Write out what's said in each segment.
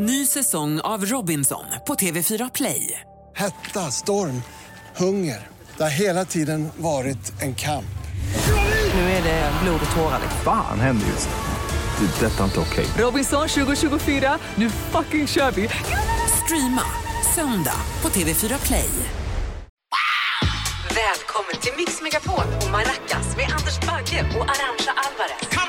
Ny säsong av Robinson på TV4 Play. Hetta, storm, hunger. Det har hela tiden varit en kamp. Nu är det blod och tårar. Fan händer just nu. Det. är Detta är inte okej. Robinson 2024, nu fucking kör vi! Streama söndag på TV4 Play. Välkommen till Mix Megapol och Maracas med Anders Bagge och Arantxa Alvarez.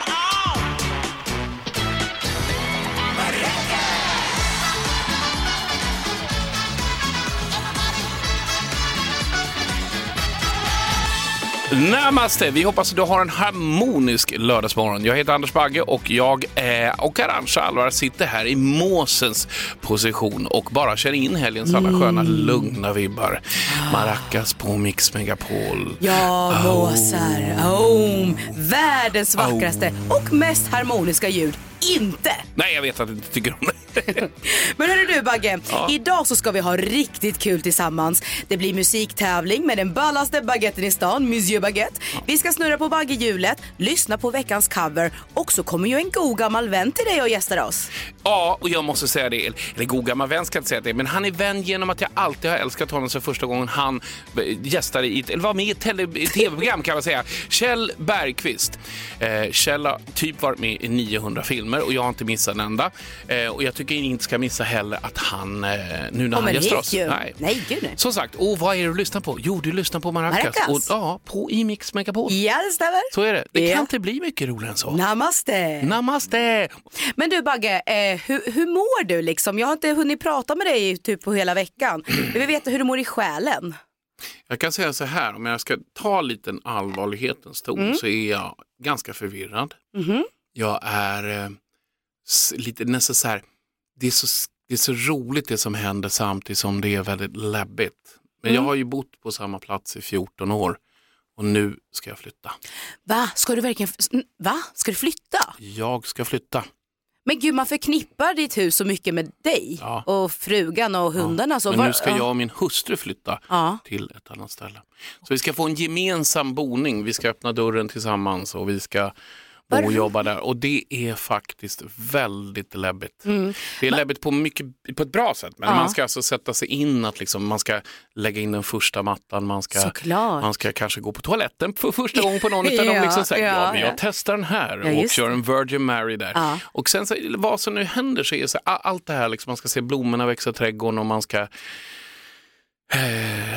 Namaste! Vi hoppas att du har en harmonisk lördagsmorgon. Jag heter Anders Bagge och jag är, och Arantxa Alvarez sitter här i måsens position och bara kör in helgens alla sköna lugna vibbar. Maracas på Mix Megapol. Ja, måsar. Oh, världens vackraste och mest harmoniska ljud. Inte! Nej, jag vet att du inte tycker om det. Men hörru du Bagge, idag så ska vi ha riktigt kul tillsammans. Det blir musiktävling med den ballaste baguetten i stan, Monsieur Baguette. Vi ska snurra på baggehjulet, lyssna på veckans cover och så kommer ju en god gammal vän till dig och gästar oss. Ja, och jag måste säga det, eller god gammal vän ska jag inte säga det, men han är vän genom att jag alltid har älskat honom sen första gången han gästade i, eller var med i ett tv-program kan man säga. Kjell Bergqvist. Eh, Kjell har typ varit med i 900 filmer och jag har inte missat en enda. Eh, och jag tycker inte ska missa heller att han, eh, nu när han Kommer gästar oss. ju. Nej, gud nej. Som sagt, och vad är det du lyssnar på? Jo, du lyssnar på Maracas. Maracas. Och, ja, på i Mix Megapol. Ja, det stämmer. Så är det. Det Ja. kan inte bli mycket roligare än så. Namaste. Namaste! Men du Bagge, eh, hur, hur mår du liksom? Jag har inte hunnit prata med dig typ på hela veckan. Jag vill veta hur du mår i själen. Jag kan säga så här, om jag ska ta lite en allvarlighetens ton Mm. så är jag ganska förvirrad. Mhm. Jag är eh, lite nästan så här, det är så, det är så roligt det som händer samtidigt som det är väldigt läbbigt. Men Mm. jag har ju bott på samma plats i 14 år och nu ska jag flytta. Va? Ska du verkligen, va? Ska du flytta? Jag ska flytta. Men gud, man förknippar ditt hus så mycket med dig Ja. och frugan och hundarna. Så Men nu ska ja. jag och min hustru flytta Ja. till ett annat ställe. Så vi ska få en gemensam boning. Vi ska öppna dörren tillsammans och vi ska Vad och jobba där. Och det är faktiskt väldigt läbbigt. Det är läbbigt på, mycket, på ett bra sätt. Men Mm. Ja. man ska alltså sätta sig in att liksom, man ska lägga in den första mattan. Man ska, Såklart. man ska kanske gå på toaletten för första gången på någon. Utan Ja, de liksom säger, ja, ja, men ja. jag testar den här Ja, och kör en Virgin Mary där. Ja. Och sen så, vad som nu händer så är så, allt det här, liksom, man ska se blommorna växa i trädgården och man ska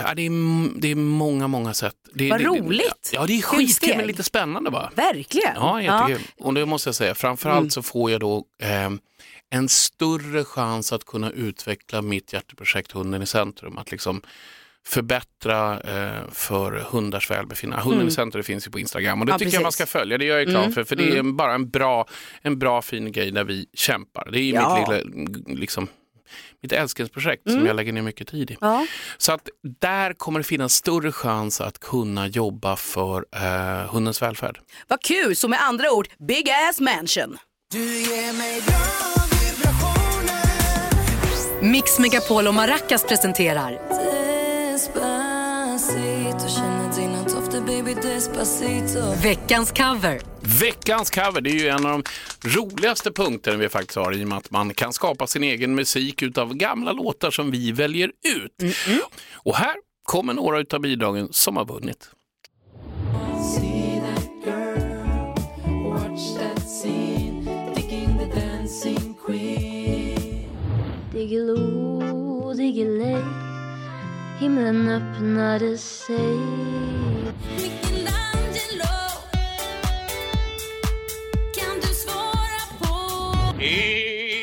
ja, det, är, det är många, många sätt. Det, Vad det, roligt. Ja, det är Kul skitkul men lite spännande va? Verkligen. Ja, jättekul. Och det måste jag säga, framförallt så får jag då eh, en större chans att kunna utveckla mitt hjärteprojekt Hunden i centrum. Att liksom förbättra eh, för hundars välbefinnande. Hunden i centrum finns ju på Instagram och det Ja, tycker jag man precis. ska följa. Det gör jag klart för, för det är en, bara en bra, en bra fin grej där vi kämpar. Det är ju Ja. mitt lilla, liksom, mitt älsklingsprojekt som jag lägger ner mycket tid i. Ja. Så att där kommer det finnas större chans att kunna jobba för eh, hundens välfärd. Vad kul, så med andra ord, big ass mansion. Mix Megapol och Maracas presenterar veckans cover. Veckans cover, det är ju en av de roligaste punkterna vi faktiskt har i och med att man kan skapa sin egen musik utav gamla låtar som vi väljer ut. Och här kommer några utav bidragen som har vunnit. Diggiloo, diggiley Himlen öppnade sig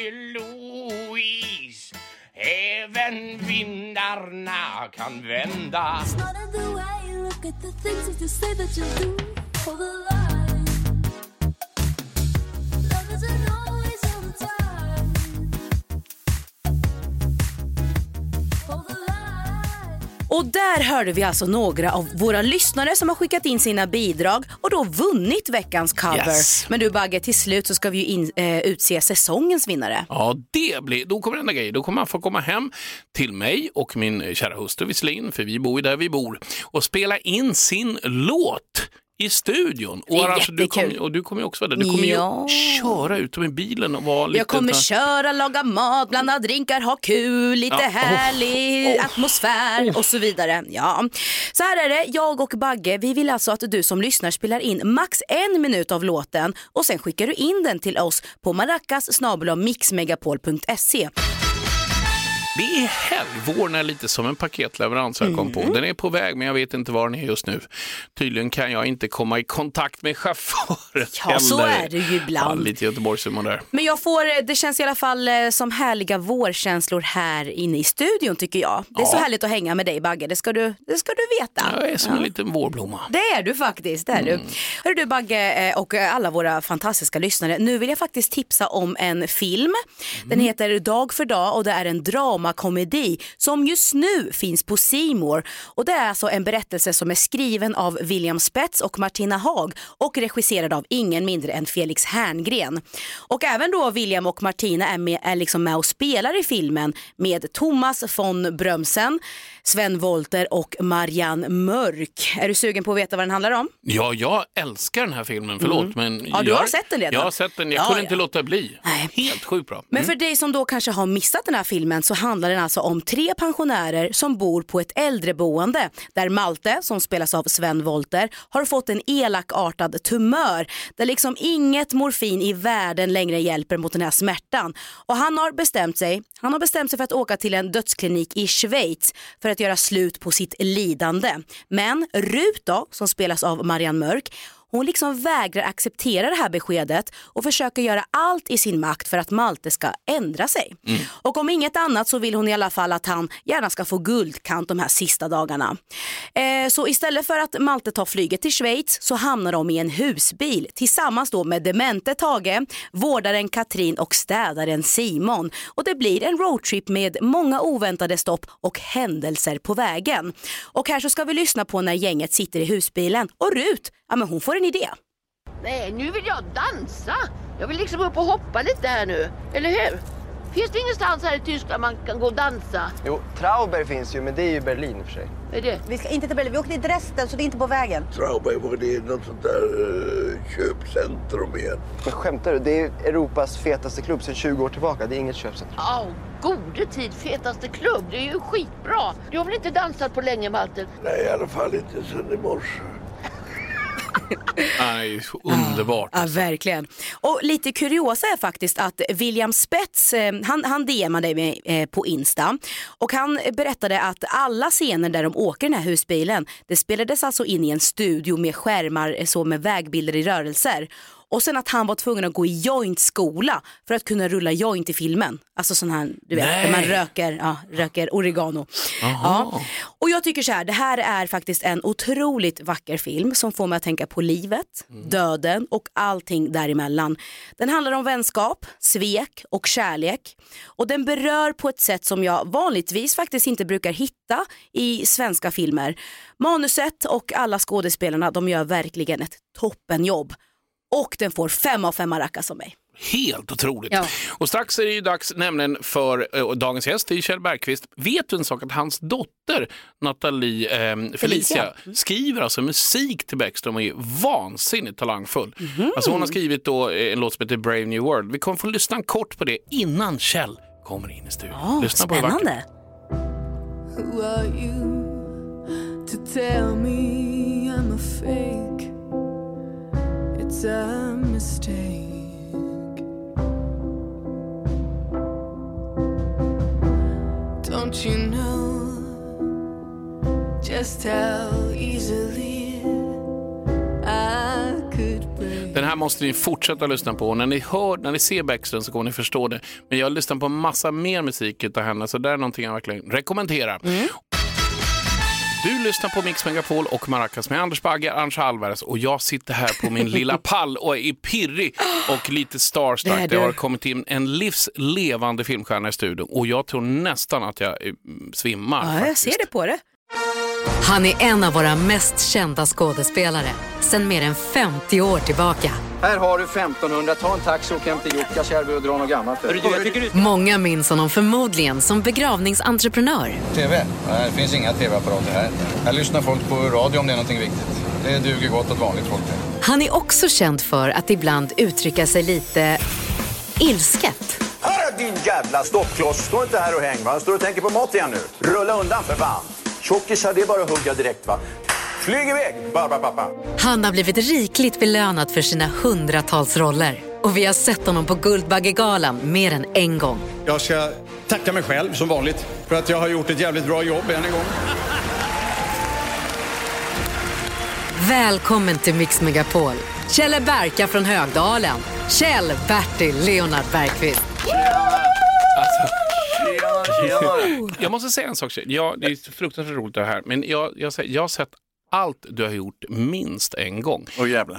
Eloise, även vindarna kan vända. Not. Love is an Och där hörde vi alltså några av våra lyssnare som har skickat in sina bidrag och då vunnit veckans cover. Yes. Men du Bagge, till slut så ska vi ju in, eh, utse säsongens vinnare. Ja, det blir, då kommer det hända grejer. Då kommer man få komma hem till mig och min kära hustru visserligen, för vi bor ju där vi bor, och spela in sin låt i studion. Och, Arantxa, du kommer, och du kommer också vara där. Du kommer Ja. ju köra ut med bilen och vara lite... Jag kommer köra, laga mat, blanda drinkar, ha kul, lite Ja. Oh. härlig atmosfär och så vidare. Ja. Så här är det, jag och Bagge, vi vill alltså att du som lyssnar spelar in max en minut av låten och sen skickar du in den till oss på maracas mixmegapol.se. Det är helg. är lite som en paketleverans jag kom på. Mm. Den är på väg men jag vet inte var den är just nu. Tydligen kan jag inte komma i kontakt med chauffören Ja, så heller. är det ju ibland. Ja, lite Göteborgshumor där. Men jag får, det känns i alla fall eh, som härliga vårkänslor här inne i studion tycker jag. Det är så Ja. härligt att hänga med dig Bagge, det ska du, det ska du veta. Jag är som en liten vårblomma. Det är du faktiskt. Det är Mm. du. Hör du Bagge eh, och eh, alla våra fantastiska lyssnare. Nu vill jag faktiskt tipsa om en film. Mm. Den heter Dag för dag och det är en dramakomedi som just nu finns på Simor. Och Det är alltså en berättelse som är skriven av William Spets och Martina Haag och regisserad av ingen mindre än Felix Herngren. Och även då William och Martina är, med, är liksom med och spelar i filmen med Thomas von Brömsen, Sven Wolter och Marianne Mörk. Är du sugen på att veta vad den handlar om? Ja, jag älskar den här filmen, förlåt. Men Mm. Ja, du jag, har sett den redan? Jag har sett den, jag Ja, kunde ja. inte låta bli. Nej. Helt sjukt bra. Men Mm. för dig som då kanske har missat den här filmen så handlar den alltså om tre pensionärer som bor på ett äldreboende där Malte, som spelas av Sven Volter, har fått en elakartad tumör där liksom inget morfin i världen längre hjälper mot den här smärtan. Och han har bestämt sig, han har bestämt sig för att åka till en dödsklinik i Schweiz för att göra slut på sitt lidande. Men Rut då, som spelas av Marianne Mörk, hon liksom vägrar acceptera det här beskedet och försöker göra allt i sin makt för att Malte ska ändra sig. Och om inget annat så vill hon i alla fall att han gärna ska få guldkant de här sista dagarna. Eh, så istället för att Malte tar flyget till Schweiz så hamnar de i en husbil tillsammans då med demente Tage, vårdaren Katrin och städaren Simon. Och det blir en roadtrip med många oväntade stopp och händelser på vägen. Och här så ska vi lyssna på när gänget sitter i husbilen och Rut, ja men hon får en idé. Nej, nu vill jag dansa. Jag vill liksom upp och hoppa lite här nu. Eller hur? Finns det ingenstans här i Tyskland man kan gå och dansa? Jo, Trauber finns ju, men det är ju Berlin i och för sig. Är det? Vi ska inte till Berlin, vi åker till Dresden så det är inte på vägen. Trauberg, det är något sånt där uh, köpcentrum igen. Men skämtar du? Det är Europas fetaste klubb sedan 20 år tillbaka. Det är inget köpcentrum. Åh, gode tid, fetaste klubb. Det är ju skitbra. Du har väl inte dansat på länge, Malte? Nej, i alla fall inte sen i morse. Så underbart. Ja, verkligen. Och lite kuriosa är faktiskt att William Spets, eh, han, han DMade mig eh, på Insta och han berättade att alla scener där de åker den här husbilen, det spelades alltså in i en studio med skärmar eh, så med vägbilder i rörelser. Och sen att han var tvungen att gå i jointskola för att kunna rulla joint i filmen. Alltså sån här, du vet, där man Nej. röker, ja, röker oregano. Ja. Och jag tycker så här, det här är faktiskt en otroligt vacker film som får mig att tänka på livet, döden och allting däremellan. Den handlar om vänskap, svek och kärlek. Och den berör på ett sätt som jag vanligtvis faktiskt inte brukar hitta i svenska filmer. Manuset och alla skådespelarna, de gör verkligen ett toppenjobb. Och den får fem av fem maracas av mig. Helt otroligt. Ja. Och strax är det ju dags nämligen för eh, dagens gäst, det är Kjell Bergqvist. Vet du en sak att hans dotter Nathalie eh, Felicia, Felicia. skriver alltså musik till Bäckström och är vansinnigt talangfull. Mhm. Alltså hon har skrivit då eh, en låt som heter Brave New World. Vi kommer få lyssna kort på det innan Kjell kommer in i studion. Ja, lyssna på spännande. Who are you to tell me I'm a fake? It's a mistake. Don't you know just how easily I could break? Den här måste ni fortsätta lyssna på. När ni, hör, när ni ser Bäckström så kommer ni förstå det. Men jag har lyssnat på massa mer musik av henne, så det är någonting jag verkligen rekommenderar. Du lyssnar på Mix Megapol och Maracas med Anders Bagge, Arantxa Alvarez och jag sitter här på min lilla pall och är pirrig och lite Det starstruck. du. Det har kommit in en livslevande filmstjärna i studion och jag tror nästan att jag eh, svimmar. Ja, jag faktiskt. ser det på det. Han är en av våra mest kända skådespelare sedan mer än 50 år tillbaka. Här har du 1500. Ta en taxi och åk hem till Jukkasjärvi och dra något gammalt. Många minns honom förmodligen som begravningsentreprenör. TV? Nej, det finns inga TV-apparater här. Här lyssnar folk på radio om det är någonting viktigt. Det duger gott åt vanligt folk. Han är också känd för att ibland uttrycka sig lite ilsket. Hörru din jävla stoppkloss, stå inte här och häng va. Står och tänker på mat igen nu. Rulla undan för fan. Tjockisar, det är bara att hugga direkt va. Flyg iväg, Barbapapa. Han har blivit rikligt belönad för sina hundratals roller. Och vi har sett honom på Guldbaggegalan mer än en gång. Jag ska tacka mig själv som vanligt för att jag har gjort ett jävligt bra jobb än en gång. Välkommen till Mix Megapol. Kjell Berka från Högdalen. Kjell Bertil Leonard Bergqvist. Jag måste säga en sak. Kjell. Jag, det är fruktansvärt roligt det här, men jag, jag, säger- jag har sett allt du har gjort minst en gång.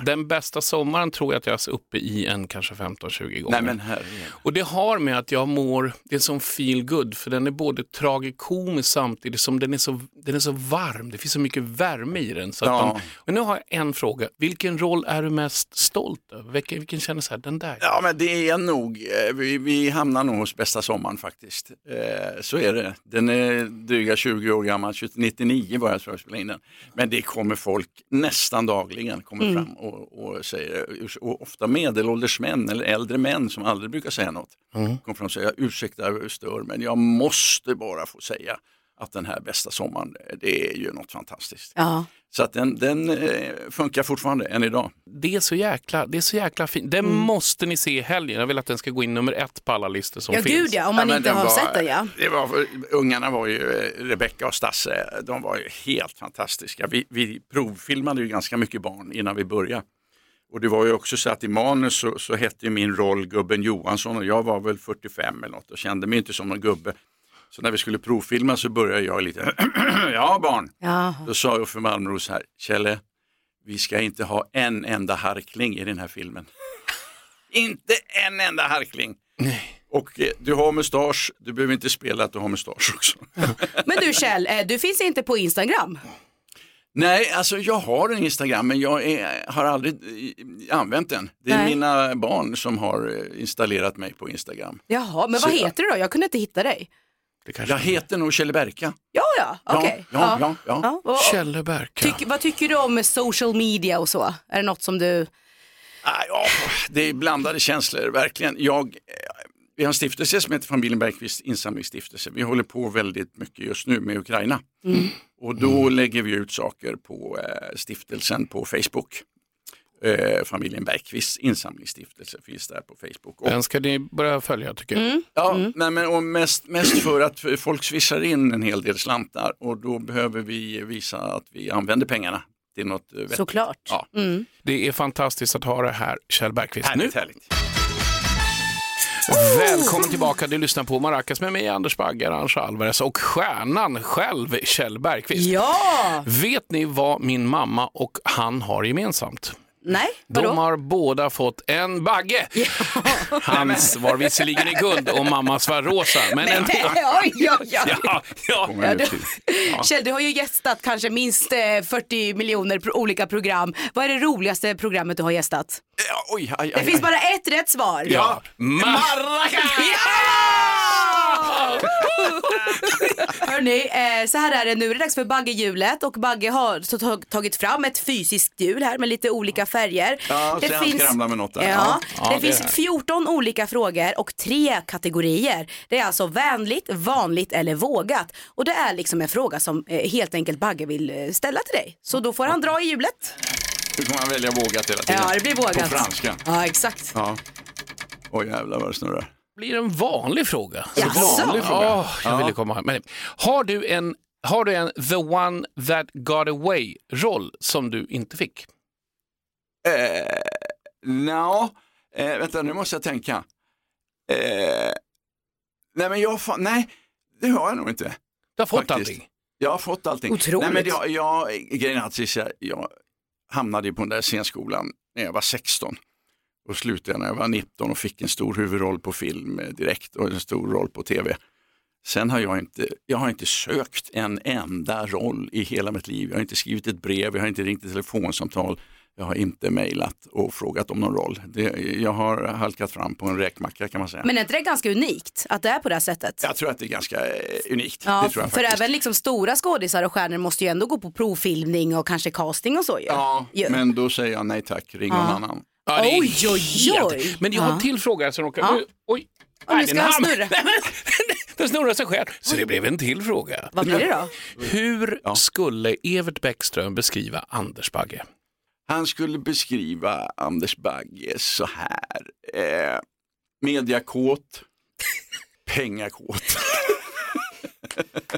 Den bästa sommaren tror jag att jag är uppe i en kanske 15-20 gånger. Nej men herregud. Och det har med att jag mår, det är sån feel good för den är både tragikomisk samtidigt som den är så, den är så varm. Det finns så mycket värme i den. Så Ja. man, och nu har jag en fråga. Vilken roll är du mest stolt över? Vilken, vilken känner så här, den där? Ja men det är nog, eh, vi, vi hamnar nog hos bästa sommaren faktiskt. Eh, så är det. Den är dryga 20 år gammal, 99 var jag tror jag spelade in den. Men det kommer folk nästan dagligen kommer Mm. fram och, och säger, och ofta medelålders män eller äldre män som aldrig brukar säga något. Kommer fram och säger, ursäkta jag stör men jag måste bara få säga att den här bästa sommaren, det är ju något fantastiskt. Ja. Så att den, den eh, funkar fortfarande än idag. Det är så jäkla, det är så jäkla fint. Den måste ni se i helgen. Jag vill att den ska gå in nummer ett på alla listor som Ja, finns. gud ja, om man men inte har var- sett den ja. Det var, ungarna var ju, eh, Rebecca och Stasse, de var ju helt fantastiska. Vi, vi provfilmade ju ganska mycket barn innan vi började. Och det var ju också så att i manus så, så hette min roll Gubben Johansson och jag var väl 45 eller något och kände mig inte som någon gubbe. Så när vi skulle provfilma så började jag lite, ja barn. Jaha. Då sa Uffe Malmros här, Kjelle, vi ska inte ha en enda harkling i den här filmen. inte en enda harkling. Och eh, du har mustasch, du behöver inte spela att du har mustasch också. Men du Kjell, eh, du finns inte på Instagram? Nej, alltså jag har en Instagram men jag är, har aldrig eh, använt den. Det är Nej. mina barn som har installerat mig på Instagram. Jaha, men Så- vad heter du då? Jag kunde inte hitta dig. Jag heter nog Kjelle Berka. Ja, ja, okej. Ja, ja, ja. och- Kjelle Berka. Tyck, vad tycker du om social media och så? Är det något som du... Ah, ja, det är blandade känslor, verkligen. Jag, eh, vi har en stiftelse som heter Familjen Bergqvist insamlingsstiftelse. Vi håller på väldigt mycket just nu med Ukraina. Och då lägger vi ut saker på eh, stiftelsen på Facebook. Eh, familjen Bergqvist insamlingsstiftelse finns där på Facebook. Och, Den ska ni börja följa tycker jag. Mm. ja, Nej, men, och mest, mest för att folk swishar in en hel del slantar och då behöver vi visa att vi använder pengarna till något eh, vettigt. Såklart. Ja. Mm. Det är fantastiskt att ha det här, Kjell Bergqvist. Härligt, nu. härligt. Välkommen tillbaka, du lyssnar på Maracas med mig, Anders Bagge, Arantxa Alvarez och stjärnan själv, Kjell Bergqvist. Ja! Vet ni vad min mamma och han har gemensamt? Nej, De vadå? har båda fått en bagge. Hans var visserligen i guld och mammas var rosa. Men Nej, en... nej, oj, oj, oj. Ja, ja. Ja, du, Kjell, du har ju gästat kanske minst eh, 40 miljoner pro- olika program. Vad är det roligaste programmet du har gästat? Ja, oj, aj, Det aj, finns aj. bara ett rätt svar. Ja. Maracas! Hörni, eh, så här är det nu. Det är dags för Baggehjulet och Bagge har tagit fram ett fysiskt hjul här med lite olika färger. Ja, ska ramla med något där. Ja, Ja. Ja, det det finns det. 14 olika frågor och tre kategorier. Det är alltså vänligt, vanligt eller vågat. Och det är liksom en fråga som eh, helt enkelt Bagge vill eh, ställa till dig. Så då får han dra i hjulet. Nu kommer man välja vågat hela tiden. Ja, det blir vågat. På franska. Ja, exakt. Ja. Oj jävlar vad det snurrar. Blir en vanlig fråga. Jaså? vanlig fråga. Ja. jag ville komma Men, har du en har du en the one that got away roll som du inte fick? Eh, Nja, eh, vänta nu måste jag tänka. Eh, nej men jag, nej det har jag nog inte. Du har fått Faktiskt. allting? Jag har fått allting. Otroligt. Nej, men jag, jag, grejen är att jag, jag hamnade på den där scenskolan när jag var 16 och slutade när jag var 19 och fick en stor huvudroll på film eh, direkt och en stor roll på tv. Sen har jag inte, jag har inte sökt en enda roll i hela mitt liv. Jag har inte skrivit ett brev, jag har inte ringt ett telefonsamtal. Jag har inte mejlat och frågat om någon roll. Det, jag har halkat fram på en räkmacka kan man säga. Men är inte det ganska unikt att det är på det här sättet? Jag tror att det är ganska eh, unikt. Ja, för faktiskt. även liksom stora skådisar och stjärnor måste ju ändå gå på provfilmning och kanske casting och så ju. Ja, Ju. men då säger jag nej tack, ring någon Ja. annan. Ja, det är Oj, oj, helt- oj. Men jag har en till fråga som råkar... Ja. Nu, oj. Och nu Nej, ska den han snurra. Den snurrar sig själv. Så det blev en till fråga. Vad blir det då? Hur skulle Evert Bäckström beskriva Anders Bagge? Han skulle beskriva Anders Bagge så här. Eh, mediakåt, pengakåt.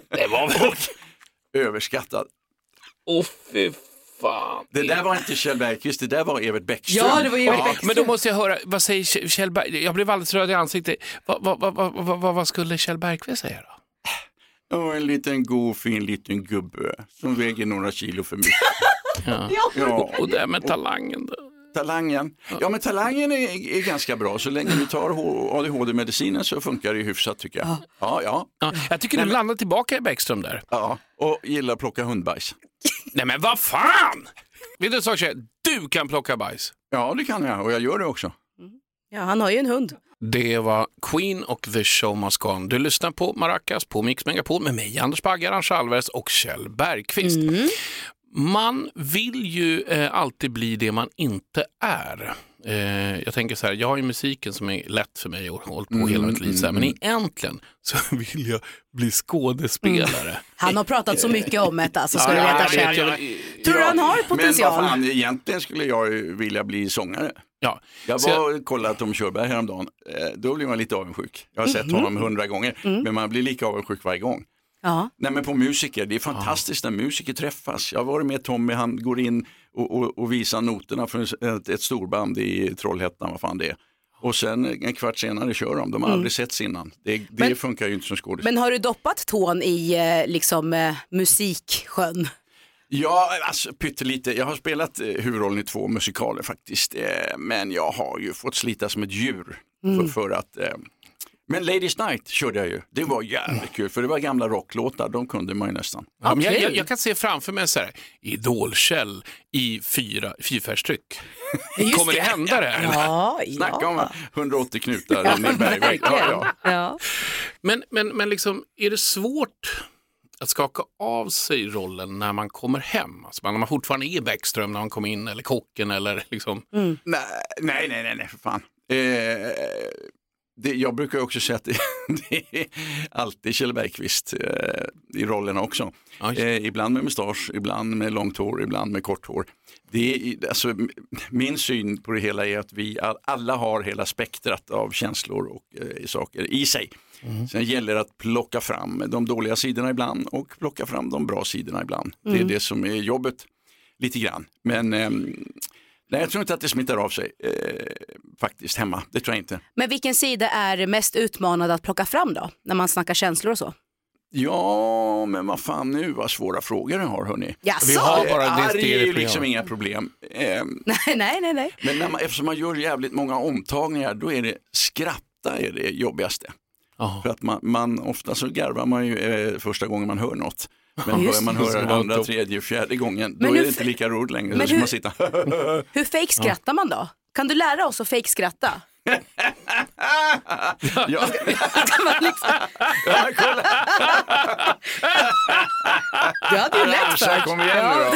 Det var väl... Överskattad. Åh fy fan. Det där var inte Kjell Bergqvist, det där var Evert Bäckström. Men då måste jag höra, vad säger Kjell- Kjell Berg? Jag blev alldeles röd i ansiktet. Vad, vad, vad, vad, vad, skulle Kjell Bergqvist säga då? Ja, en liten god fin liten gubbe som väger några kilo för mycket. Ja. Ja. Och det här med talangen då? Talangen. Ja men talangen är, är ganska bra. Så länge du tar ADHD-medicinen så funkar det hyfsat tycker jag. Ja, ja. Ja, jag tycker du landar tillbaka i Bäckström där. ja. Och gillar att plocka hundbajs. Nej men vad fan! Vet du en sak tjej? Du kan plocka bajs. Ja det kan jag och jag gör det också. Ja, han har ju en hund. Det var Queen och The Show Must Go On. Du lyssnar på Maracas på Mix Megapol med mig, Anders Bagge, Arantxa Alvarez och Kjell Bergqvist. Man vill ju eh, alltid bli det man inte är. Eh, jag tänker så här, jag har ju musiken som är lätt för mig och hållit på hela mitt liv. Så här, men egentligen så vill jag bli skådespelare. Han har pratat så mycket om det alltså, ska Ja, du veta själv. jag. Tror du han har Men potential? vad fan, egentligen skulle jag vilja bli sångare. Ja. Jag var och kollade Tom Körberg häromdagen. Eh, Då blir man lite avundsjuk. Jag har sett Mhm. honom hundra gånger, Mm. men man blir lika avundsjuk varje gång. Ja. Nej men på musiker, det är fantastiskt när musiker träffas. Jag har varit med Tommy, han går in och, och, och visar noterna för ett, ett storband i Trollhättan, vad fan det är. Och sen en kvart senare kör de, de har Mm. aldrig setts innan. Det, det Men- funkar ju inte som skådis. Men har du doppat tån i eh, liksom eh, musiksjön? Ja, alltså pyttelite. Jag har spelat eh, huvudrollen i två musikaler faktiskt. Men jag har ju fått slita som ett djur. Mm. För, för att, men Ladies Night körde jag ju. Det var jävligt kul för det var gamla rocklåtar. De kunde man ju nästan. Ja, men jag, jag, jag kan se framför mig så här, Idolkäll i fyra, fyrfärgstryck. Kommer det hända det? här? Ja, Snacka om 180 knutar Ja, bergvägg. Ja, ja. Ja. Men, men, men liksom, är det svårt att skaka av sig rollen när man kommer hem? Alltså när man fortfarande är Bäckström när man kommer in eller kocken eller liksom. Mm. Nej, nej, nej, nej, nej, för fan. Eh, det, jag brukar också säga att det, det är alltid Kjell Bergqvist eh, i rollerna också. Eh, ibland med mustasch, ibland med långt hår, ibland med kort hår. Det är, alltså, min syn på det hela är att vi all, alla har hela spektrat av känslor och eh, saker i sig. Sen gäller det att plocka fram de dåliga sidorna ibland och plocka fram de bra sidorna ibland. Det är Mm. det som är jobbet lite grann. Men ehm, nej, jag tror inte att det smittar av sig eh, faktiskt hemma. Det tror jag inte. Men vilken sida är mest utmanad att plocka fram då? När man snackar känslor och så? Ja, men vad fan nu vad svåra frågor jag har hörni. Jaså? Vi har bara det Arg är ju liksom inga problem. Ehm, Nej, nej, nej. nej. men när man, eftersom man gör jävligt många omtagningar då är det skratta är det jobbigaste. För att man, man, ofta så garvar man ju eh, första gången man hör något. Men börjar man det. höra det andra, tredje, fjärde gången då Men är det inte lika roligt längre. Men hur- man sitta Hur fake skrattar man då? Kan du lära oss att fake skratta? ja. Man liksom... Ja, kolla. Du hade ju lätt för kom igen nu då.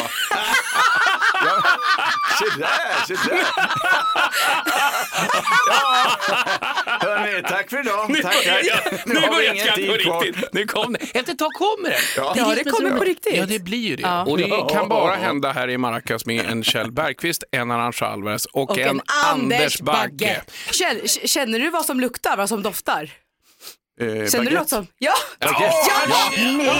Ja, se där, se där. Ja. Hörni, tack för idag. Nu, Tack, tack. nu har vi börjar ingen tid kvar. riktigt. Nu kom det. Efter ett tag kommer det. Ja. Ja, det som är kommer på riktigt. Ja, det blir ju det. Ja. Och det Ja. kan bara hända här i Maracas med en Kjell Bergqvist, en Arantxa Alvarez och, Och en, Anders Bagge. Känn, k- känner du vad som luktar, vad som doftar? Eh, Känner du baguette. något som... Ja! Baguette. Ja! Nu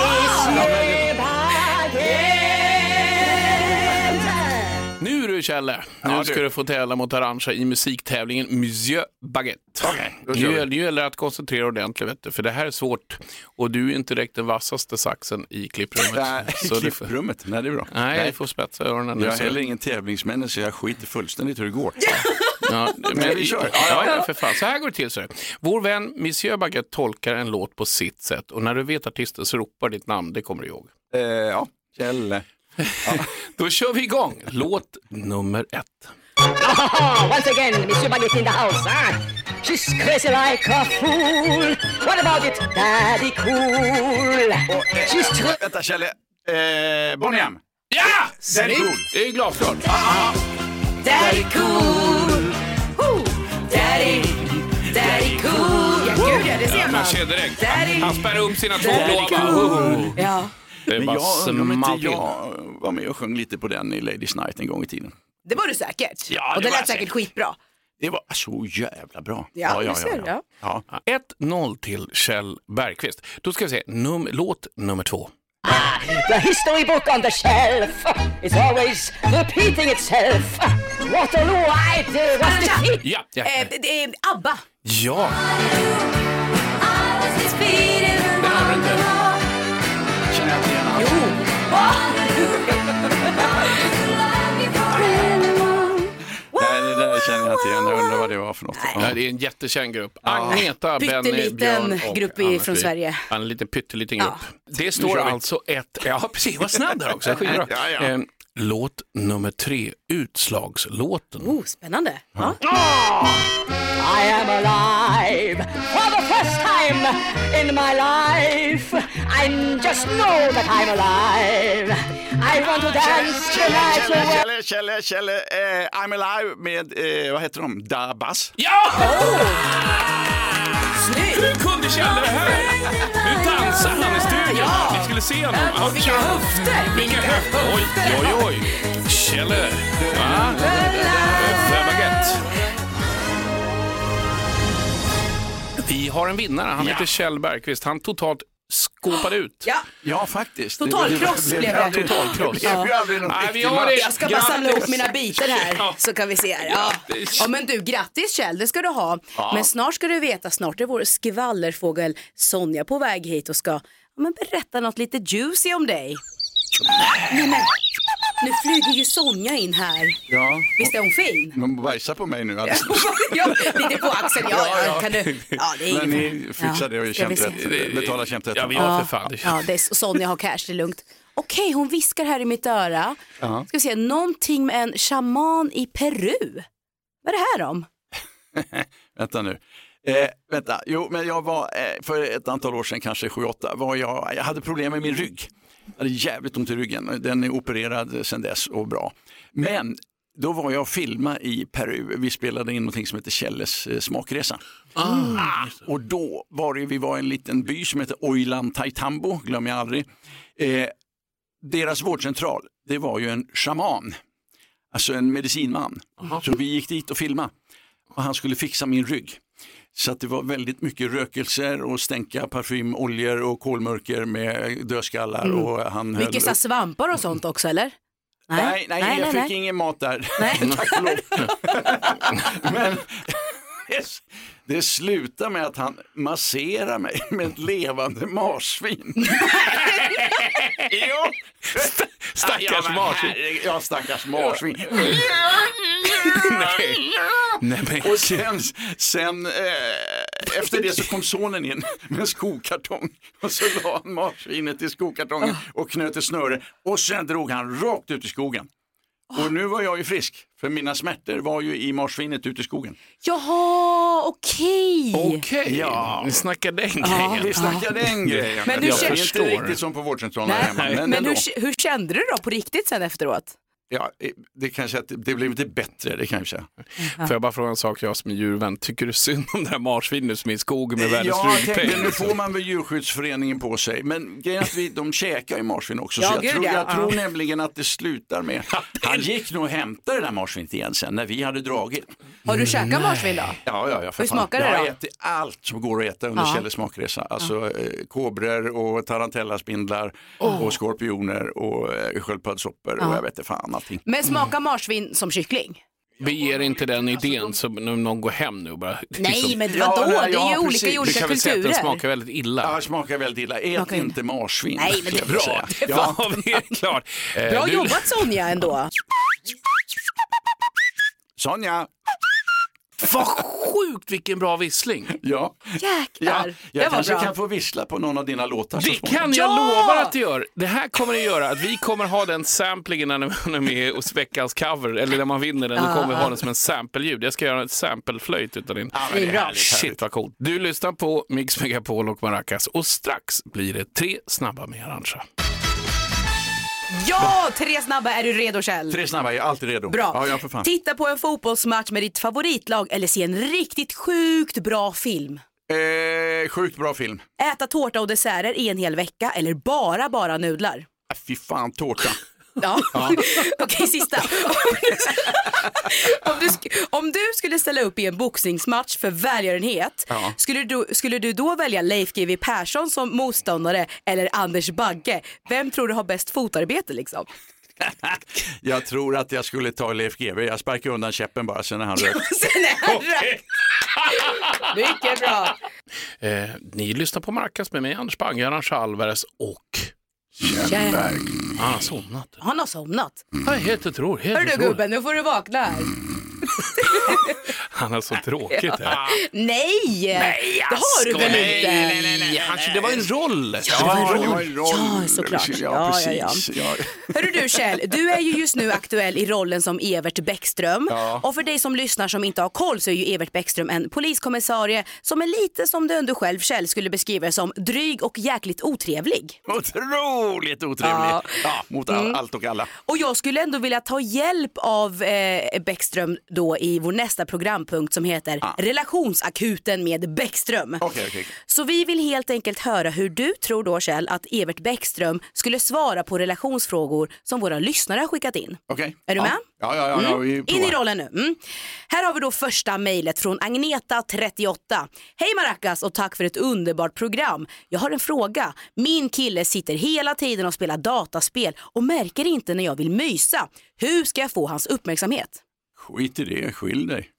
du Kjelle, nu Ja, ska du få tävla mot Arantxa i musiktävlingen Monsieur Baguette. Kör nu, nu gäller det att koncentrera ordentligt, vet du, för det här är svårt och du är inte direkt den vassaste saxen i klipprummet. Nej, Så får, klipprummet. Nej, det är bra. nej, du får spetsa öronen. Jag är heller ingen tävlingsmänniska, jag skiter fullständigt hur det går. Ja, Men vi kör. Ja, ja, för fan. Så här går det till. Så här. Vår vän Monsieur Baguette tolkar en låt på sitt sätt och när du vet artisten så ropar ditt namn, det kommer du ihåg. Eh, ja, Kjelle. Då kör vi igång. Låt nummer ett. Once again, Monsieur Baguette in the house, huh? She's crazy like a fool. What about it, Daddy Cool? She's tr- Vänta Kjelle, eh, Bonnie M. Ja! Daddy Snyggt. Cool. Det är glasklart. Daddy cool. Woo. Daddy, daddy cool. Ja, gud ja, det ser Ja, man. man ser direkt. Daddy. Han spärrar upp sina två blåa. bara. cool. Ja, Det är Men jag undrar om inte jag var med och sjöng lite på den i Ladies Night en gång i tiden. det var du säkert. Ja, och det det var lät säkert säkert. skitbra. Det var så jävla bra. Ja, du ser, ja. ja. 1-0 till Kjell Bergqvist. Då ska vi se, num låt nummer två. The history book on the shelf is always repeating itself. Waterloo, I did was defeat. Ja, ja. Eh, det- det ABBA. ja. Inte igen. Jag undrar vad det var för något. Ja, det är en jättekänd grupp. Agneta, Benny, Pytteliten Björn och grupp i- från. Sverige. Ja, En liten pytteliten Ja. grupp. Det Nu står alltså ett... Ja, precis. Vad snabb där också. Ja, ja. Eh, låt nummer tre, Utslagslåten. Oh, spännande. Ja. I am alive for the first time in my life. I just know that I'm alive. I want to dance the Kjelle, Kjelle. Kjelle, Kjelle, Kjelle, eh, I'm alive med, eh, vad heter de, Dabas? Ja! Hur kunde Kjell det här? Nu dansar han i studion. Ja. Ni skulle se honom. Han vilka kör- höfter! Vilka höfter! Oj, oj, oj. Kjelle. Va? Vi har en vinnare. Han heter Kjell Bergqvist. Han totalt skåpade ut. Ja. Ja, faktiskt. Totalkross blev det. Totalkross. Match. det. Jag ska bara samla ihop mina bitar här Ja. så kan vi se här. Ja. Ja men du, grattis Kjell, det ska du ha. Men snart ska du veta, snart är vår skvallerfågel Sonja på väg hit och ska ja, men berätta något lite juicy om dig. Nej men, nu flyger ju Sonja in här. Ja, Visst är hon fin? man bajsar på mig nu alldeles ja, lite på axeln, ja, ja, Ja, kan du. Ja, det är Men ni fixar det och rätt, betala känt rätt. Ja, vi har för fan. Ja, det är, Sonja har cash, det är lugnt. Okej, hon viskar här i mitt öra. Ska vi se, någonting med en shaman i Peru. Vad är det här om? Vänta nu. Eh, vänta, jo men jag var eh, för ett antal år sedan, kanske 7-8, var jag, jag hade problem med min rygg. Hade jävligt ont i ryggen, den är opererad sedan dess och bra. Men då var jag och filmade i Peru, vi spelade in någonting som heter Kjelles eh, smakresa. Ah, och då var det, vi var i en liten by som heter Oilan Taitambo, glömmer jag aldrig. Eh, deras vårdcentral, det var ju en shaman, alltså en medicinman. Så vi gick dit och filmade och han skulle fixa min rygg. Så att det var väldigt mycket rökelser och stänka parfym, oljor och kolmörker med dödskallar. Mm. Och han höll Mycket så här upp- svampar och sånt också eller? Nej, nej, jag fick ingen mat där. Nej. Tack och lov. Men det, slutar med att han masserar mig med ett levande marsvin. jo. Stackars Ja, men marsvin. Ja, stackars marsvin. Nej. Nej, men... Och sen, sen eh, efter det så kom sonen in med en skokartong och så la han marsvinet i skokartongen och knöt ett snöre och sen drog han rakt ut i skogen. Och nu var jag ju frisk, för mina smärtor var ju i marsvinet ute i skogen. Jaha, okej. Okej, Ja. vi snackar den Ja. grejen. Vi snackar den grejen. Men du jag känner- inte riktigt som på vårdcentralen här hemma. Men, Men ändå. hur, hur kände du då på riktigt sen efteråt? Ja, eh, det kanske att det, blev lite bättre, det kan jag säga. Får jag bara fråga en sak, jag som är djurvän. Tycker du synd om det här marsvinet som är i skogen med världens Ja, jag ryggpeng? nu får man väl djurskyddsföreningen på sig. Men grejen är att vi, de käkar ju marsvin också. Ja, så jag, gud, tror, ja. jag tror Ja. nämligen att det slutar med... Han gick nog och hämtade det där marsvinet igen sen när vi hade dragit. Har du käkat marsvin då? Ja, ja, ja. för Hur fan. smakar det Jag då? har ätit allt som går att äta under Ja. Kjelles smakresa. Alltså eh, kobror och tarantellaspindlar Oh. och skorpioner och eh, sköldpaddssoppor Ja. och jag vet inte fan allting. Men smakar marsvin som kyckling? Vi ger inte den idén så när någon går hem nu bara... Nej, men Ja, vadå? nej, det är ja, ju olika precis. i Vi olika kan väl säga att den kulturer. smakar väldigt illa. Ja, det smakar väldigt illa. Ät Smakar inte marsvin. Nej, men det är Bra, det Ja. var vi klart. Eh, Bra du- jobbat Sonja ändå. Sonja! Vad sjukt vilken bra vissling. Ja. Jäklar, ja jag kanske bra. kan få vissla på någon av dina låtar så Det småningom. kan jag lova att du gör. Det här kommer att göra att vi kommer ha den samplingen när man är med hos veckans cover, eller när man vinner den, då kommer vi ha den som en sampleljud. Jag ska göra ett sampleflöjt utav din. men det är Shit vad coolt. Du lyssnar på Mix Megapol och Maracas och strax blir det tre snabba med Arantxa. Ja, tre snabba. Är du redo Kjell? Tre snabba, jag är alltid redo. Bra. Ja, ja, för fan. Titta på en fotbollsmatch med ditt favoritlag eller se en riktigt sjukt bra film. Eh, sjukt bra film. Äta tårta och desserter i en hel vecka eller bara bara nudlar. Äh, fy fan, tårta. Ja, okej sista. om, du, om du skulle ställa upp i en boxningsmatch för välgörenhet, Ja. skulle, du, skulle du då välja Leif GW Persson som motståndare eller Anders Bagge? Vem tror du har bäst fotarbete liksom? Jag tror att jag skulle ta Leif GW. Jag sparkar undan käppen bara sen han är han rätt. Mycket bra. Eh, ni lyssnar på Maracas med mig, Anders Bagge, Arantxa Alvarez och Kjellberg. Han har somnat. Han har somnat. Jag är helt otroligt. helt Hör du gubben, nu får du vakna här. Han har så tråkigt här. Nej, Nej, det har du väl nej, inte? nej, nej, nej. Han, det var en roll. Ja, det var en roll. det var en roll. Ja, såklart. Ja, Ja, ja, precis. Ja. Hörru du Kjell, du är ju just nu aktuell i rollen som Evert Bäckström. Ja. Och för dig som lyssnar som inte har koll så är ju Evert Bäckström en poliskommissarie som är lite som du själv Kjell skulle beskriva som dryg och jäkligt otrevlig. Otroligt otrevlig. Ja. Ja. mot all, Mm. allt och alla. Och jag skulle ändå vilja ta hjälp av eh, Bäckström då i vår nästa programpunkt som heter Relationsakuten med Bäckström. Okej, okej. Så vi vill helt enkelt höra hur du tror då Kjell att Evert Bäckström skulle svara på relationsfrågor som våra lyssnare har skickat in. Okej. Är du ja. med? Ja, ja, ja. Mm. In i rollen nu. Mm. Här har vi då första mejlet från Agneta38. Hej Maracas och tack för ett underbart program. Jag har en fråga. Min kille sitter hela tiden och spelar dataspel och märker inte när jag vill mysa. Hur ska jag få hans uppmärksamhet? Skit i det, skilj dig.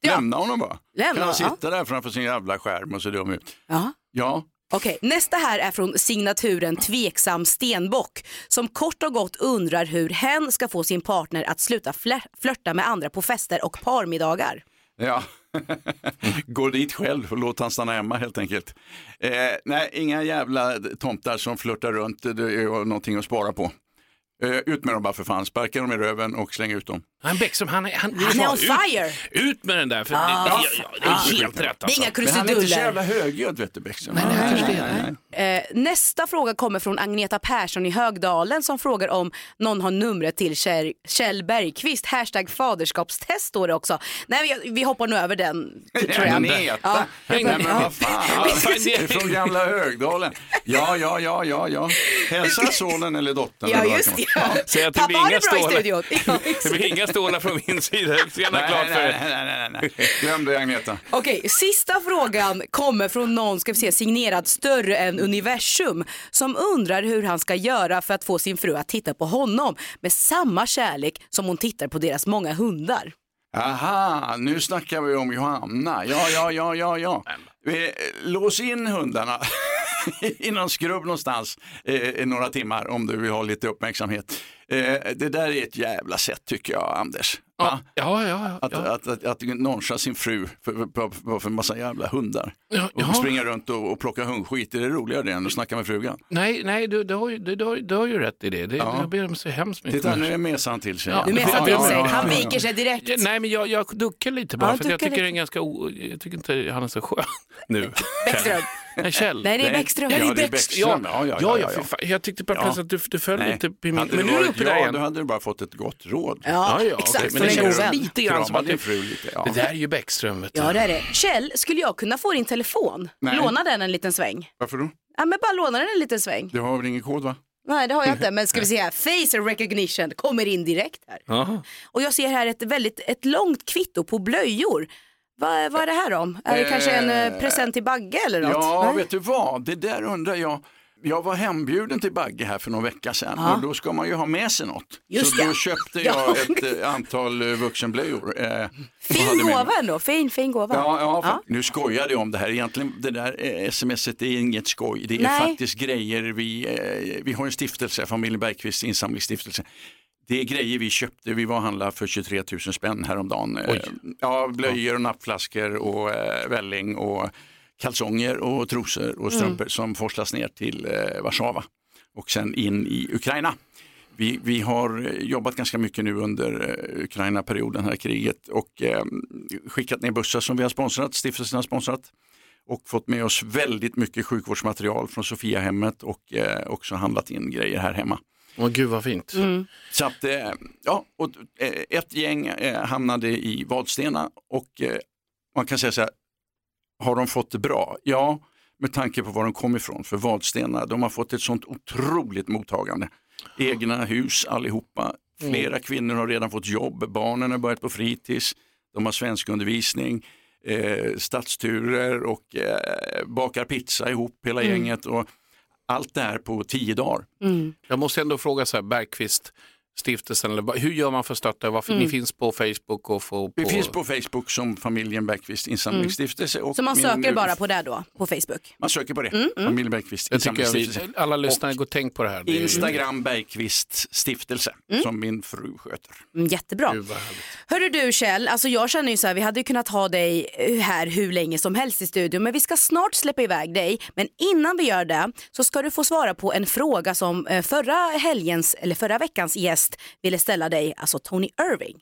Ja. Lämna honom bara. Lämna, kan han ja. sitta där framför sin jävla skärm och se dum ut? Ja. Ja. Okej, nästa här är från signaturen Tveksam Stenbock som kort och gott undrar hur hen ska få sin partner att sluta flör- flörta med andra på fester och parmiddagar. Ja, gå dit själv och låt han stanna hemma helt enkelt. Eh, nej, inga jävla tomtar som flörtar runt, det är någonting att spara på. Eh, ut med dem bara för fan, sparka dem i röven och släng ut dem. Han Bäckström, han är, han, Han är on fire! Ut med den där, för Ja. det, ja, ja, det är helt rätt Det är inga alltså. Men han är inte så krusiduller. jävla högljudd vet du Bäckström. Nej, nej, förstår det. Eh, nästa fråga kommer från Agneta Persson i Högdalen som frågar om någon har numret till Kjell, Kjell Bergqvist. Hashtag faderskapstest står det också. Nej, vi, vi hoppar nog över den. Tror jag. Agneta, Ja. nej men vad fan, det är från gamla Högdalen. Ja, ja, ja, ja, ja. Hälsa sonen eller dottern. Ja, just det. man- Säg att det Pappa blir har inga det bra i stålar. studion. Ja, Det blir inga stålar från min sida, det ska Nej, klart för nej, nej, nej, nej. Glöm det Agneta. Okej, sista frågan kommer från någon, ska vi se, signerad större än universum som undrar hur han ska göra för att få sin fru att titta på honom med samma kärlek som hon tittar på deras många hundar. Aha, nu snackar vi om Johanna. Ja, ja, ja, ja, ja. Eh, Lås in hundarna i någon skrubb någonstans eh, i några timmar om du vill ha lite uppmärksamhet. Eh, det där är ett jävla sätt tycker jag, Anders. Ja, ja, ja. Att, att, att, att noncha sin fru för, för, för, massa jävla hundar. Ja, och ja. springa runt och, och plocka hundskit, är det roligare än att snacka med frugan? Nej, nej du, du, har ju, du, du, har, du har ju rätt i det. det Ja. Jag ber om så hemskt mycket Titta, nu mesar han till sig. Ja, Nu Ja, till sig, han viker sig direkt. Ja, Nej, men jag, jag duckar lite bara Ja, för jag tycker det är ganska o... Jag tycker inte han är så skön nu. Bäckström. Nej, Kjell. Nej, det är Bäckström. Ja, det är Bäckström. Ja, Ja, ja, ja, ja. Jag tyckte bara Ja. plötsligt att du, du föll Nej. lite på min... Hade Men nu är du uppe där igen. då hade du bara fått ett gott råd. Ja, Ja, ja, exakt. Från Men det känns lite grann som att det, fru lite. Ja. det där är ju Bäckström. Vet du. Ja, det är det. Kjell, skulle jag kunna få din telefon? Nej. Låna den en liten sväng? Varför då? Ja, men bara låna den en liten sväng. Du har väl ingen kod va? Nej, det har jag inte. Men ska vi se här. Face recognition kommer in direkt här. Jaha. Och jag ser här ett väldigt ett långt kvitto på blöjor. Vad, vad är det här om? Är det Eh, kanske en eh, present till Bagge eller något? Ja, Nej? vet du vad? Det där undrar jag. Jag var hembjuden till Bagge här för någon vecka sedan Ja. och då ska man ju ha med sig något. Just så ja. då köpte Ja. jag ett eh, antal eh, vuxenblöjor. eh, Fin gåva ändå. Fin, fin gåva. Ja, ja, för, nu skojade jag om det här. Egentligen det där eh, smset är inget skoj. Det är Nej. faktiskt grejer. Vi, eh, vi har en stiftelse, familjen Bergqvist insamlingsstiftelse. Det är grejer vi köpte, vi var och handlade för 23 000 spänn häromdagen. Eh, Oj. Ja, blöjor och nappflaskor och eh, välling och kalsonger och trosor och strumpor som forslas ner till eh, Warszawa och sen in i Ukraina. Vi, vi har jobbat ganska mycket nu under Ukraina-perioden, här kriget och eh, skickat ner bussar som vi har sponsrat, stiftelsen har sponsrat och fått med oss väldigt mycket sjukvårdsmaterial från Sofiahemmet och eh, också handlat in grejer här hemma. Åh gud vad fint. Så att, eh, ja, och, eh, ett gäng eh, hamnade i Vadstena och man kan säga så här, har de fått det bra? Ja, med tanke på var de kom ifrån. För Vadstena, de har fått ett sånt otroligt mottagande. Egna hus allihopa. Flera kvinnor har redan fått jobb, barnen har börjat på fritids, de har svenskundervisning, eh, stadsturer och eh, bakar pizza ihop hela Mm. gänget. Och allt det här på tio dagar. Jag måste ändå fråga så här, Bergqvist stiftelsen, eller hur gör man för att stötta? Varför, Mm. Ni finns på Facebook och på... Vi finns på Facebook som familjen Bergqvist insamlingsstiftelse. Och Så man min- söker bara på det då, på Facebook? Man söker på det, Mm, mm. familjen Bergqvist Jag tycker jag insamlingsstiftelse. alla lyssnare går tänk på det här. Det är- Instagram Bergqvist stiftelse som min fru sköter. Mm, jättebra. Hörru du Kjell, alltså jag känner ju så här, vi hade ju kunnat ha dig eh, här hur länge som helst i studion men vi ska snart släppa iväg dig. Men innan vi gör det så ska du få svara på en fråga som eh, förra helgens, eller förra veckans gäst ville ställa dig, alltså Tony Irving.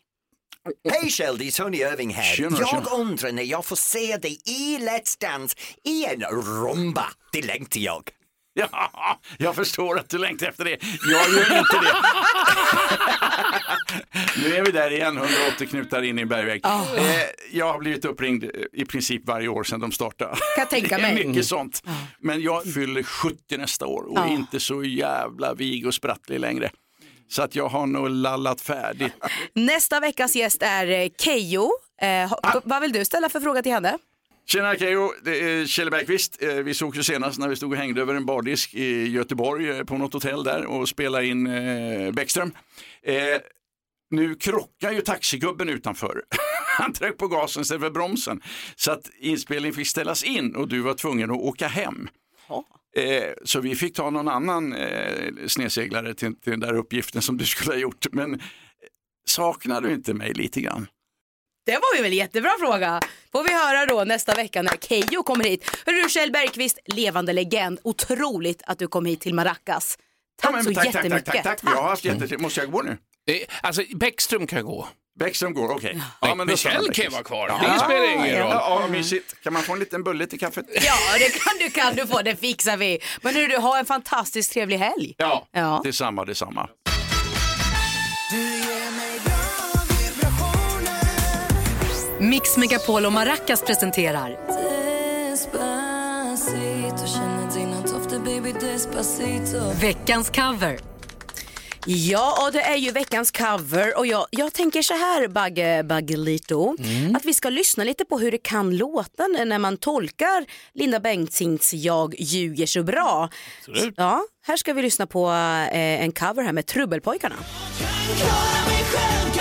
Hej Kjell, det är Tony Irving här. Tjena, jag tjena. undrar när jag får se dig i Let's Dance i en rumba. Det längtar jag. Ja, jag förstår att du längtar efter det. Jag gör inte det. nu är vi där igen, 180 knutar in i en bergvägg. Ah. Eh, jag har blivit uppringd eh, i princip varje år sedan de startade. Kan jag tänka mig. mycket sånt. Men jag fyller 70 nästa år och är Ah. inte så jävla vig och sprattlig längre. Så att jag har nog lallat färdigt. Nästa veckas gäst är eh, Keyyo. Eh, ha- Vad vill du ställa för fråga till henne? Tjena Keyyo, det är Kjell Bergqvist. Eh, Vi såg ju senast när vi stod och hängde över en bardisk i Göteborg eh, på något hotell där och spelade in eh, Bäckström. Eh, nu krockar ju taxigubben utanför. Han tryckte på gasen istället för bromsen. Så att inspelningen fick ställas in och du var tvungen att åka hem. Eh, så vi fick ta någon annan eh, snedseglare till, till den där uppgiften som du skulle ha gjort. Men eh, saknar du inte mig lite grann? Det var ju väl en jättebra fråga. Får vi höra då nästa vecka när Keyyo kommer hit. Hörru Kjell Bergqvist, levande legend. Otroligt att du kom hit till Maracas. Tack Ja, men så tack, tack, jättemycket. tack, tack, tack. Jag har haft jätte... Måste jag gå nu? Eh, Alltså Bäckström kan gå. Bäckström går, okej. Men då Michel stannar kan vara kvar. Ja. Det spelar ingen roll. Ja, ja, mysigt. Kan man få en liten bulle till kaffet? Ja, det kan du, kan du få. Det fixar vi. Men hörru du, ha en fantastiskt trevlig helg. Ja, Ja. detsamma, detsamma. Mix Megapol och Maracas presenterar veckans cover. Ja, och det är ju veckans cover och jag, jag tänker så här Bagge Baggelito, att vi ska lyssna lite på hur det kan låta när man tolkar Linda Bengtzings Jag ljuger så bra. Absolut. Ja, här ska vi lyssna på eh, en cover här med Trubbelpojkarna. Och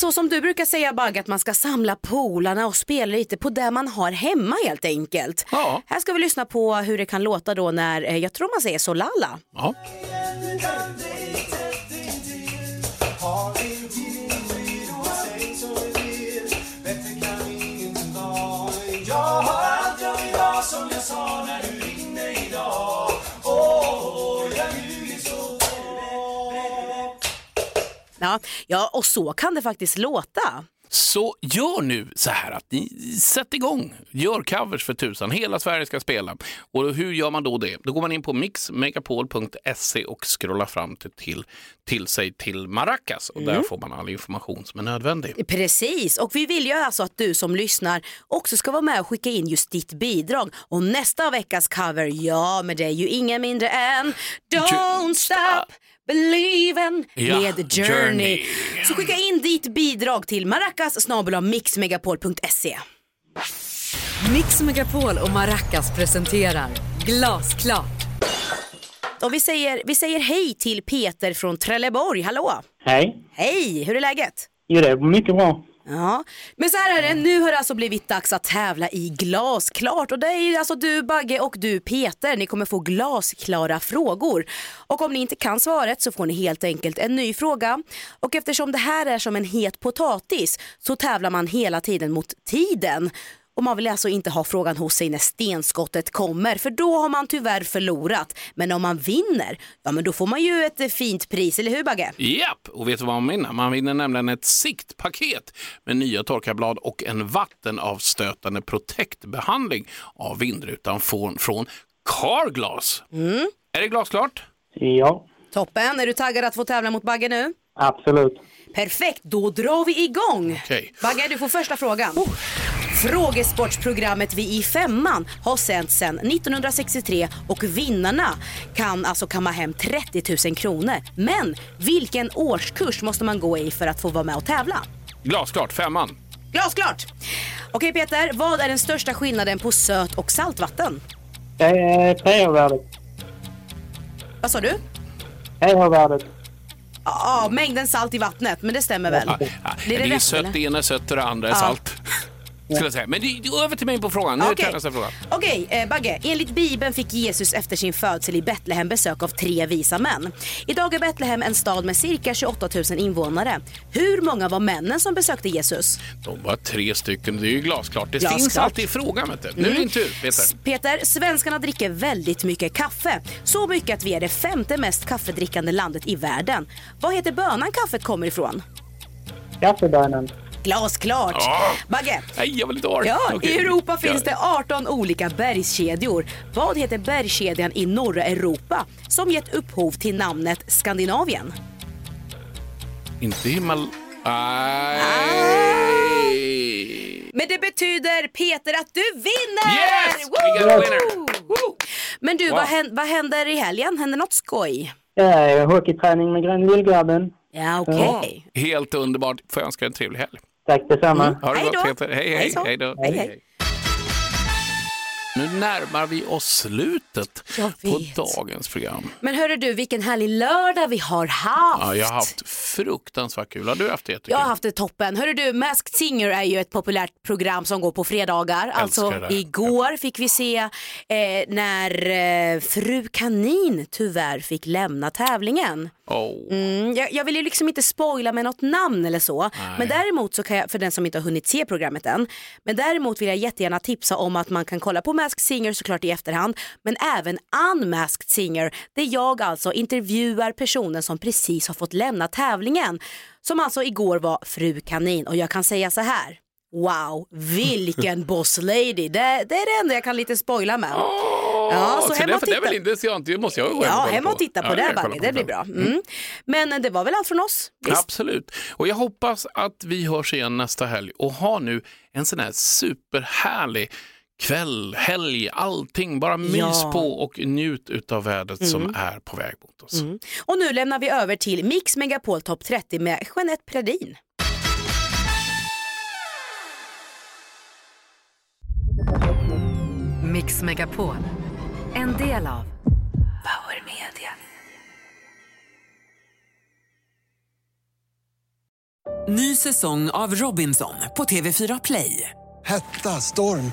så som du brukar säga Bagge, att man ska samla polarna och spela lite på det man har hemma helt enkelt. Ja. Här ska vi lyssna på hur det kan låta då när, eh, jag tror man säger Solala. Ja. Ja, ja, och så kan det faktiskt låta. Så gör nu så här att ni sätter igång, gör covers för tusan. Hela Sverige ska spela. Och hur gör man då det? Då går man in på mixmegapol.se och scrollar fram till, till, till sig till Maracas och där får man all information som är nödvändig. Precis, och vi vill ju alltså att du som lyssnar också ska vara med och skicka in just ditt bidrag. Och nästa veckas cover, ja men det är ju ingen mindre än Don't stop Believen Ja, med Journey. Journey. Så skicka in ditt bidrag till maracas mixmegapol.se. Mix Megapol och Maracas presenterar Glasklart. Och vi säger, vi säger hej till Peter från Trelleborg. Hallå! Hej. Hej, hur är läget? Jo, det är mycket bra. Ja, men så här är det, nu har det alltså blivit dags att tävla i glasklart och det är alltså du Bagge och du Peter, ni kommer få glasklara frågor. Och om ni inte kan svaret så får ni helt enkelt en ny fråga. Och eftersom det här är som en het potatis så tävlar man hela tiden mot tiden. Och man vill alltså inte ha frågan hos sig när stenskottet kommer för då har man tyvärr förlorat. Men om man vinner, ja men då får man ju ett eh, fint pris, eller hur Bagge? Japp, och vet du vad man vinner? Man vinner nämligen ett siktpaket med nya torkarblad och en vattenavstötande protektbehandling av vindrutan från, från Carglass. Är det glasklart? Ja, Toppen, är du taggad att få tävla mot Bagge nu? absolut. Perfekt, då drar vi igång. Okej. Bagge, du får första frågan. Frågesportsprogrammet Vi i femman har sänts sedan 1963 och vinnarna kan alltså kamma hem 30 000 kronor. Men vilken årskurs måste man gå i för att få vara med och tävla? Glasklart, femman. Glasklart! Okej Peter, vad är den största skillnaden på söt och saltvatten? Det är pH-värdet. Vad sa du? pH-värdet. Ja, mängden salt i vattnet, men det stämmer väl? Ja, ja, det det är rätt, sött, eller? det ena är sött och det andra är Ja. salt. Skulle jag säga. Men över till mig på frågan. Nu är Okej. det nästa fråga. Okej, eh, Bagge. Enligt Bibeln fick Jesus efter sin födsel i Betlehem besök av tre visa män. Idag är Betlehem en stad med cirka 28 000 invånare. Hur många var männen som besökte Jesus? De var tre stycken. Det är ju glasklart. Det Glasklart. finns alltid i frågan. Vet du. Nu är det Mm. din tur, Peter. Peter, svenskarna dricker väldigt mycket kaffe. Så mycket att vi är det femte mest kaffedrickande landet i världen. Vad heter bönan kaffet kommer ifrån? Kaffebönan. Glasklart! Ja. Bagge, Nej, jag lite arg. Ja, Okej. i Europa finns Ja. det 18 olika bergskedjor. Vad heter bergskedjan i norra Europa som gett upphov till namnet Skandinavien? Inte himmel... Nej. Men det betyder Peter att du vinner! Yes! We got a winner. Woo! Men du, Wow. vad, händer, vad händer i helgen? Händer något skoj? Det är hockeyträning med Grön Lillgrabben. Ja, okej. Helt underbart. Får jag önska en trevlig helg. Tack detsamma. Mm. Ha det gott då. Peter. Hej, hej. Hej så. hej, då. Hej, hej. Nu närmar vi oss slutet på dagens program. Men hörru du, vilken härlig lördag vi har haft. Ja, jag har haft fruktansvärt kul. Har du haft det jättekul? Jag har haft det toppen. Hörru du, Masked Singer är ju ett populärt program som går på fredagar. alltså det. igår fick vi se eh, när eh, Fru Kanin tyvärr fick lämna tävlingen. Oh. Mm, jag, jag vill ju liksom inte spoila med något namn eller så. Men däremot så kan jag, för den som inte har hunnit se programmet än. Men däremot vill jag jättegärna tipsa om att man kan kolla på Masked Singer såklart i efterhand. Men även Unmasked Singer där jag alltså intervjuar personen som precis har fått lämna tävlingen. Som alltså igår var Fru Kanin och jag kan säga så här. Wow, vilken boss lady. Det, det är det enda jag kan lite spoila med. ja, så så hem det, för det är titta. intressant. Det måste jag gå hem och Ja, kolla hem och titta på Ja, det jag Bagge, det blir bra. Mm. Mm. Men det var väl allt från oss? Visst? Absolut. Och jag hoppas att vi hörs igen nästa helg och har nu en sån här superhärlig kväll, helg, allting. Bara mys Ja. på och njut utav vädret som Mm. är på väg mot oss. Mm. Och nu lämnar vi över till Mix Megapol Top 30 med Jeanette Predin. Mix Megapol. En del av Power Media. Ny säsong av Robinson på TV4 Play. Hetta, storm,